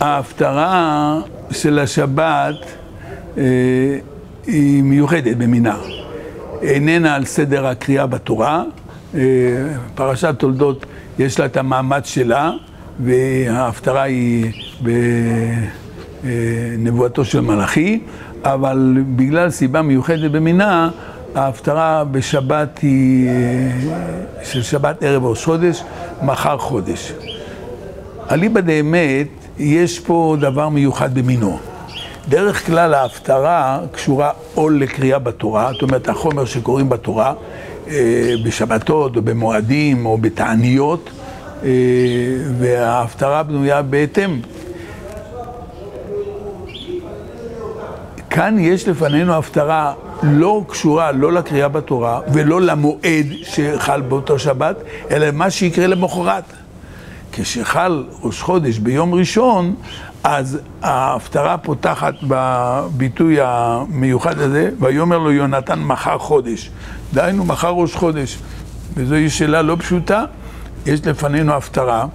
ההפטרה של השבת אה, היא מיוחדת במינה. איננה על סדר הקריאה בתורה. אה, פרשת תולדות יש לה את המעמד שלה, וההפטרה היא בנבואתו של מלאכי, אבל בגלל סיבה מיוחדת במינה, ההפטרה בשבת היא של שבת ערב ראש חודש, מחר חודש. אליבא דאמת, יש פה דבר מיוחד במינו. דרך כלל ההפטרה קשורה או לקריאה בתורה, זאת אומרת החומר שקוראים בתורה, אה, בשבתות או במועדים או בתעניות, אה, וההפטרה בנויה בהתאם. כאן יש לפנינו הפטרה לא קשורה לא לקריאה בתורה ולא למועד שחל באותו שבת, אלא מה שיקרה למחרת. כשחל ראש חודש ביום ראשון, אז ההפטרה פותחת בביטוי המיוחד הזה, ויאמר לו יונתן מחר חודש. דהיינו, מחר ראש חודש. וזוהי שאלה לא פשוטה. יש לפנינו הפטרה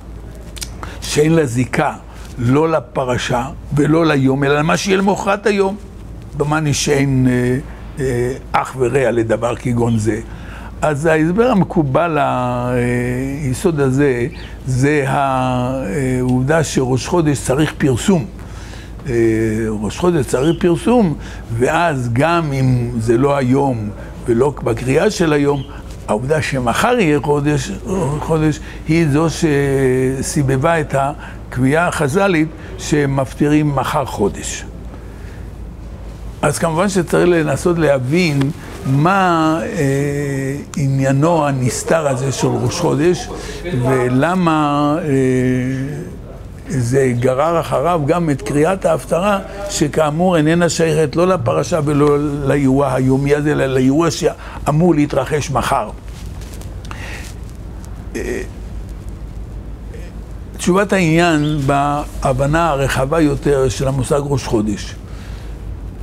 שאין לה זיקה לא לפרשה ולא ליום, אלא למה שיהיה למחרת היום. דומני שאין אה, אה, אח ורע לדבר כגון זה. אז ההסבר המקובל ליסוד הזה, זה העובדה שראש חודש צריך פרסום. אה, ראש חודש צריך פרסום, ואז גם אם זה לא היום ולא בקריאה של היום, העובדה שמחר יהיה חודש, חודש היא זו שסיבבה את הקביעה החז"לית שמפטירים מחר חודש. אז כמובן שצריך לנסות להבין מה אה, עניינו הנסתר הזה של ראש חודש ולמה אה, זה גרר אחריו גם את קריאת ההפטרה שכאמור איננה שייכת לא לפרשה ולא לאירוע היומי הזה אלא לאירוע שאמור להתרחש מחר. אה, תשובת העניין בהבנה הרחבה יותר של המושג ראש חודש.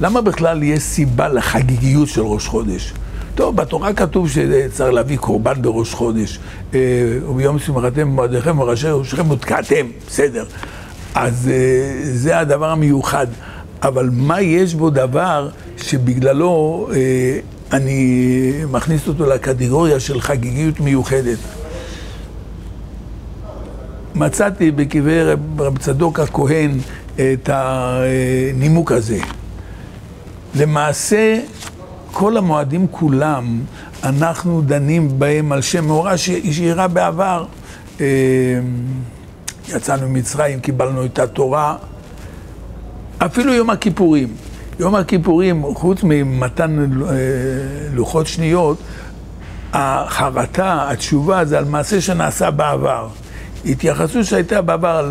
למה בכלל יש סיבה לחגיגיות של ראש חודש? טוב, בתורה כתוב שצריך להביא קורבן בראש חודש, אה, וביום שמחתם במועדיכם וראשי ראשכם ותקעתם, בסדר. אז אה, זה הדבר המיוחד. אבל מה יש בו דבר שבגללו אה, אני מכניס אותו לקטגוריה של חגיגיות מיוחדת? מצאתי בקברי רב צדוק הכהן את הנימוק הזה. למעשה, כל המועדים כולם, אנחנו דנים בהם על שם מאורע שאירע בעבר. אה, יצאנו ממצרים, קיבלנו את התורה, אפילו יום הכיפורים. יום הכיפורים, חוץ ממתן אה, לוחות שניות, החרטה, התשובה, זה על מעשה שנעשה בעבר. התייחסות שהייתה בעבר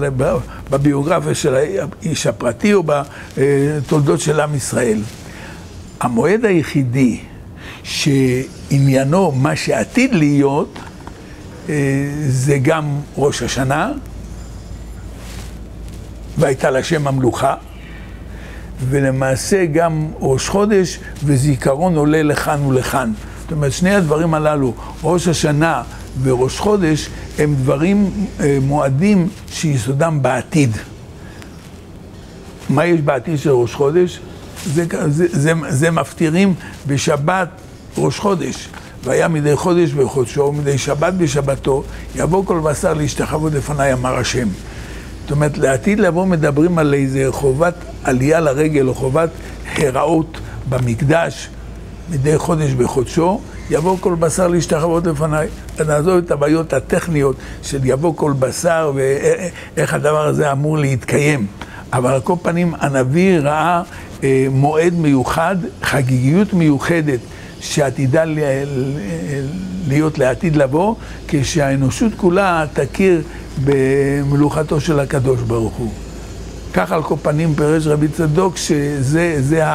בביוגרפיה של האיש הפרטי או בתולדות של עם ישראל. המועד היחידי שעניינו מה שעתיד להיות אה, זה גם ראש השנה והייתה לה שם המלוכה ולמעשה גם ראש חודש וזיכרון עולה לכאן ולכאן. זאת אומרת, שני הדברים הללו, ראש השנה וראש חודש, הם דברים, אה, מועדים שיסודם בעתיד. מה יש בעתיד של ראש חודש? זה, זה, זה, זה מפטירים בשבת ראש חודש. והיה מדי חודש בחודשו, ומדי שבת בשבתו, יבוא כל בשר להשתחוות לפניי, אמר השם. זאת אומרת, לעתיד לבוא מדברים על איזה חובת עלייה לרגל, או חובת הראות במקדש, מדי חודש בחודשו, יבוא כל בשר להשתחוות לפניי. נעזוב את הבעיות הטכניות של יבוא כל בשר ואיך הדבר הזה אמור להתקיים. אבל על כל פנים, הנביא ראה אה, מועד מיוחד, חגיגיות מיוחדת שעתידה להיות לעתיד לבוא, כשהאנושות כולה תכיר במלוכתו של הקדוש ברוך הוא. כך על כל פנים פירש רבי צדוק שזה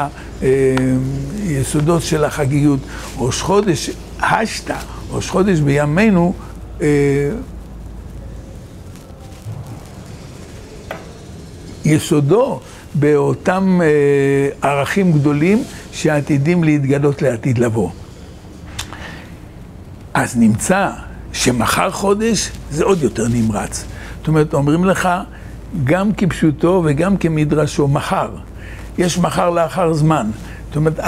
היסודות של החגיגיות. ראש חודש השתא, ראש חודש בימינו, אה, יסודו באותם אה, ערכים גדולים שעתידים להתגלות לעתיד לבוא. אז נמצא שמחר חודש זה עוד יותר נמרץ. זאת אומרת, אומרים לך גם כפשוטו וגם כמדרשו, מחר. יש מחר לאחר זמן. זאת אומרת,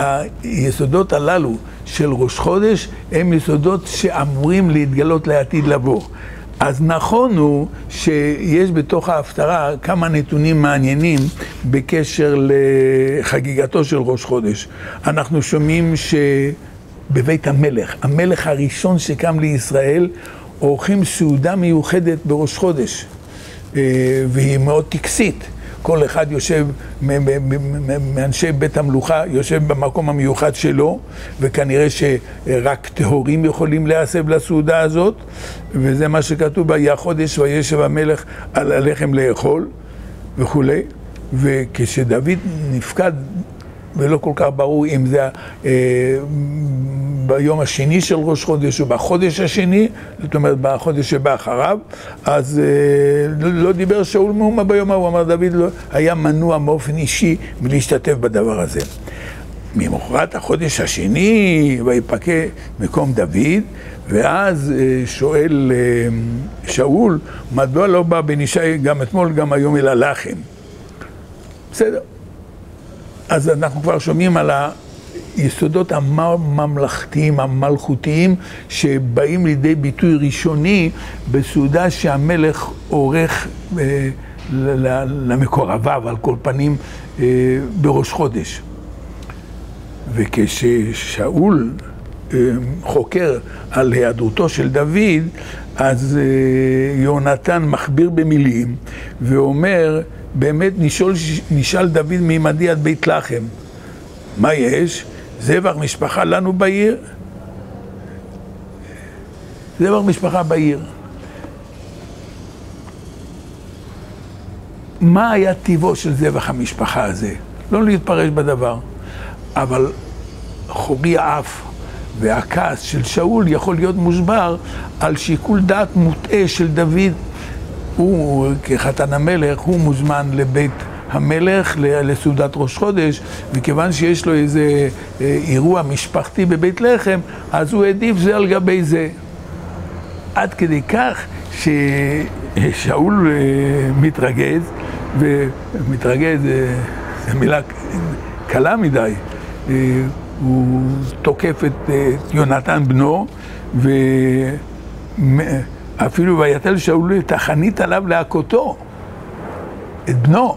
היסודות הללו של ראש חודש הם יסודות שאמורים להתגלות לעתיד לבוא. אז נכון הוא שיש בתוך ההפטרה כמה נתונים מעניינים בקשר לחגיגתו של ראש חודש. אנחנו שומעים שבבית המלך, המלך הראשון שקם לישראל, עורכים סעודה מיוחדת בראש חודש, אה, והיא מאוד טקסית. כל אחד יושב, מאנשי בית המלוכה, יושב במקום המיוחד שלו, וכנראה שרק טהורים יכולים להסב לסעודה הזאת, וזה מה שכתוב, והיה חודש וישב המלך על הלחם לאכול וכולי, וכשדוד נפקד ולא כל כך ברור אם זה אה, ביום השני של ראש חודש או בחודש השני, זאת אומרת בחודש שבא אחריו, אז אה, לא, לא דיבר שאול מאומה ביום ההוא, אמר דוד לא, היה מנוע באופן אישי מלהשתתף בדבר הזה. ממחרת החודש השני, ויפקה מקום דוד, ואז אה, שואל שאול, מדוע לא בא בן ישי גם אתמול, גם היום אל הלחם? בסדר. אז אנחנו כבר שומעים על היסודות הממלכתיים, המלכותיים, שבאים לידי ביטוי ראשוני בסעודה שהמלך עורך אה, למקורביו, על כל פנים, אה, בראש חודש. וכששאול אה, חוקר על היעדרותו של דוד, אז אה, יונתן מכביר במילים ואומר, באמת נשאל, נשאל דוד מעמדי עד בית לחם. מה יש? זבח משפחה לנו בעיר? זבח משפחה בעיר. מה היה טיבו של זבח המשפחה הזה? לא להתפרש בדבר. אבל חורי האף והכעס של שאול יכול להיות מוסבר על שיקול דעת מוטעה של דוד הוא, כחתן המלך, הוא מוזמן לבית המלך לסעודת ראש חודש, וכיוון שיש לו איזה אה, אירוע משפחתי בבית לחם, אז הוא העדיף זה על גבי זה. עד כדי כך ששאול אה, מתרגז, ומתרגז, אה, זו מילה קלה מדי, הוא תוקף את יונתן בנו, ו... אפילו ויתל שאול את החנית עליו להכותו, את בנו.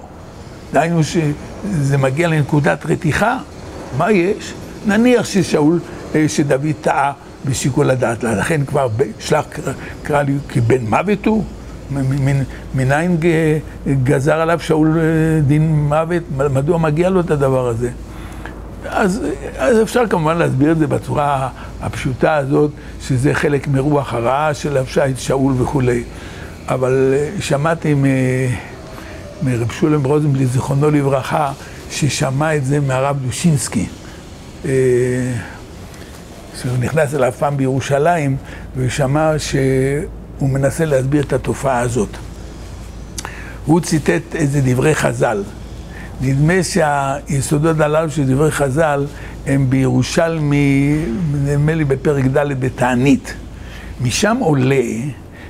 דהיינו שזה מגיע לנקודת רתיחה, מה יש? נניח ששאול, אה, שדוד טעה בשיקול הדעת, לכן כבר שלח קרא לי כבן מוות הוא? מניין גזר עליו שאול אה, דין מוות? מדוע מגיע לו את הדבר הזה? אז, אז אפשר כמובן להסביר את זה בצורה הפשוטה הזאת, שזה חלק מרוח הרעה של אבשי, שאול וכולי. אבל אה, שמעתי מרב שולם רוזנבלי, זיכרונו לברכה, ששמע את זה מהרב דושינסקי. אה, שהוא נכנס אליו פעם בירושלים, והוא שמע שהוא מנסה להסביר את התופעה הזאת. הוא ציטט איזה דברי חז"ל. נדמה שהיסודות הללו של דברי חז"ל הם בירושלמי, נדמה לי בפרק ד' בתענית. משם עולה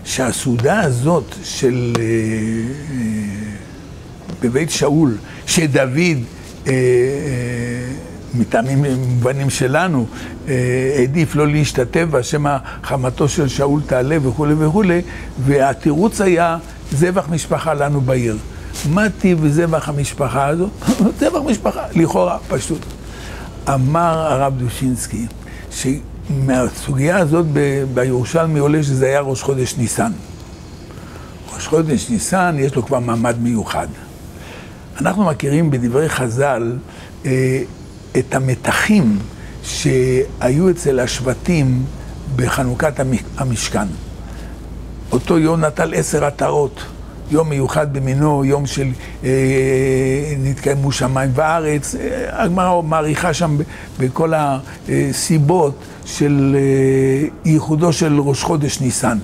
שהסעודה הזאת של אה, אה, בבית שאול, שדוד אה, מטעמים מובנים שלנו, העדיף לא להשתתף שמא חמתו של שאול תעלה וכולי וכולי, והתירוץ היה זבח משפחה לנו בעיר. מה טיב זבח המשפחה הזו? זבח משפחה, לכאורה, פשוט. אמר הרב דושינסקי, שמהסוגיה הזאת בירושלמי עולה שזה היה ראש חודש ניסן. ראש חודש ניסן, יש לו כבר מעמד מיוחד. אנחנו מכירים בדברי חז"ל אה, את המתחים שהיו אצל השבטים בחנוכת המשכן. אותו יום נטל עשר עטרות. יום מיוחד במינו, יום של אה, נתקיימו שמיים וארץ. אה, הגמרא מעריכה שם בכל הסיבות של אה, ייחודו של ראש חודש ניסן.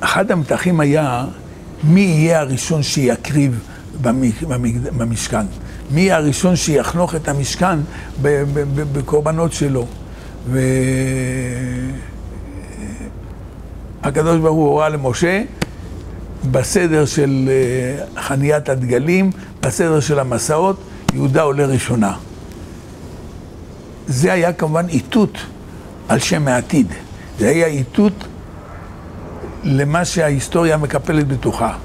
אחד המתחים היה מי יהיה הראשון שיקריב במשכן. מי יהיה הראשון שיחנוך את המשכן בקורבנות שלו. ו... הקדוש ברוך הוא הורה למשה, בסדר של אה, חניית הדגלים, בסדר של המסעות, יהודה עולה ראשונה. זה היה כמובן איתות על שם העתיד. זה היה איתות למה שההיסטוריה מקפלת בתוכה.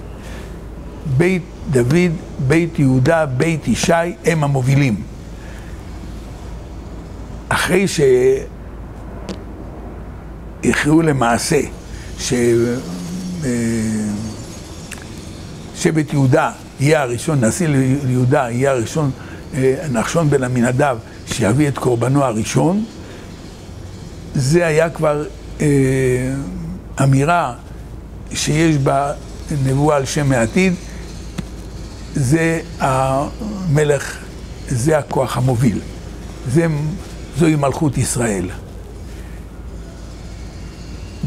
בית דוד, בית יהודה, בית ישי, הם המובילים. אחרי שהכריעו למעשה ששבט אה, יהודה יהיה הראשון, נשיא ליהודה יהיה הראשון, אה, נחשון בן עמינדב, שיביא את קורבנו הראשון, זה היה כבר אה, אמירה שיש בה נבואה על שם העתיד, זה המלך, זה הכוח המוביל, זה, זוהי מלכות ישראל.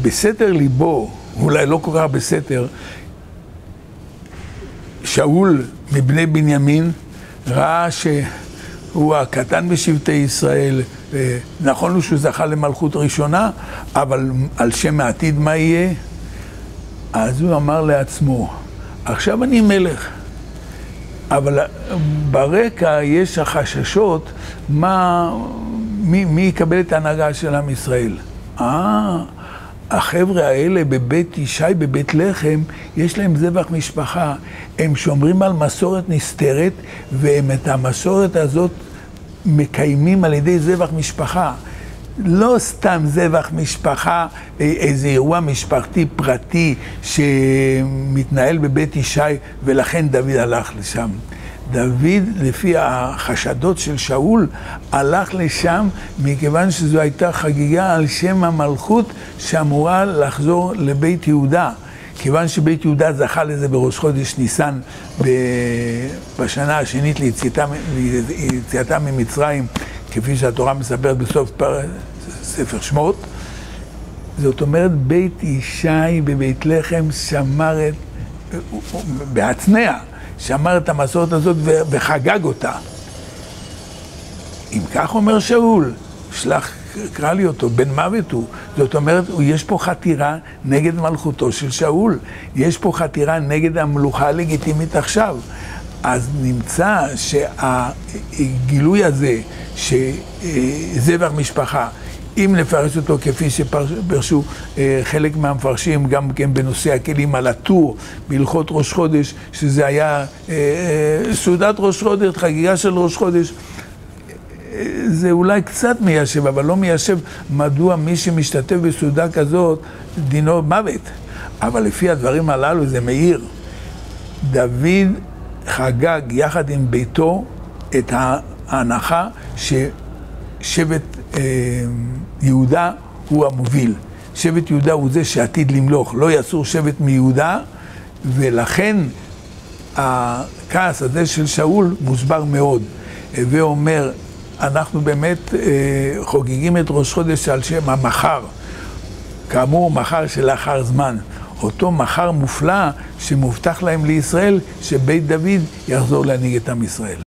בסתר ליבו, אולי לא כל כך בסתר, שאול מבני בנימין ראה שהוא הקטן בשבטי ישראל, נכון הוא שהוא זכה למלכות ראשונה, אבל על שם העתיד מה יהיה? אז הוא אמר לעצמו, עכשיו אני מלך, אבל ברקע יש החששות מה, מי, מי יקבל את ההנהגה של עם ישראל. אה, החבר'ה האלה בבית ישי, בבית לחם, יש להם זבח משפחה. הם שומרים על מסורת נסתרת, והם את המסורת הזאת מקיימים על ידי זבח משפחה. לא סתם זבח משפחה, איזה אירוע משפחתי פרטי שמתנהל בבית ישי, ולכן דוד הלך לשם. דוד, לפי החשדות של שאול, הלך לשם מכיוון שזו הייתה חגיגה על שם המלכות שאמורה לחזור לבית יהודה. כיוון שבית יהודה זכה לזה בראש חודש ניסן בשנה השנית ליציאתם ממצרים, כפי שהתורה מספרת בסוף פר... ספר שמות. זאת אומרת, בית ישי בבית לחם שמר את, בהצנע, שמר את המסורת הזאת וחגג אותה. אם כך אומר שאול, שלח, קרא לי אותו, בן מוות הוא. זאת אומרת, יש פה חתירה נגד מלכותו של שאול. יש פה חתירה נגד המלוכה הלגיטימית עכשיו. אז נמצא שהגילוי הזה, שזבח משפחה, אם נפרש אותו כפי שפרשו אה, חלק מהמפרשים, גם כן בנושא הכלים על הטור בהלכות ראש חודש, שזה היה אה, אה, סעודת ראש חודש, חגיגה של ראש חודש. זה אולי קצת מיישב, אבל לא מיישב מדוע מי שמשתתף בסעודה כזאת, דינו מוות. אבל לפי הדברים הללו זה מאיר. דוד חגג יחד עם ביתו את ההנחה ששבט אה, יהודה הוא המוביל. שבט יהודה הוא זה שעתיד למלוך, לא יסור שבט מיהודה, ולכן הכעס הזה של שאול מוסבר מאוד. ואומר, אנחנו באמת אה, חוגגים את ראש חודש על שם המחר. כאמור, מחר שלאחר זמן. אותו מחר מופלא שמובטח להם לישראל, שבית דוד יחזור להנהיג את עם ישראל.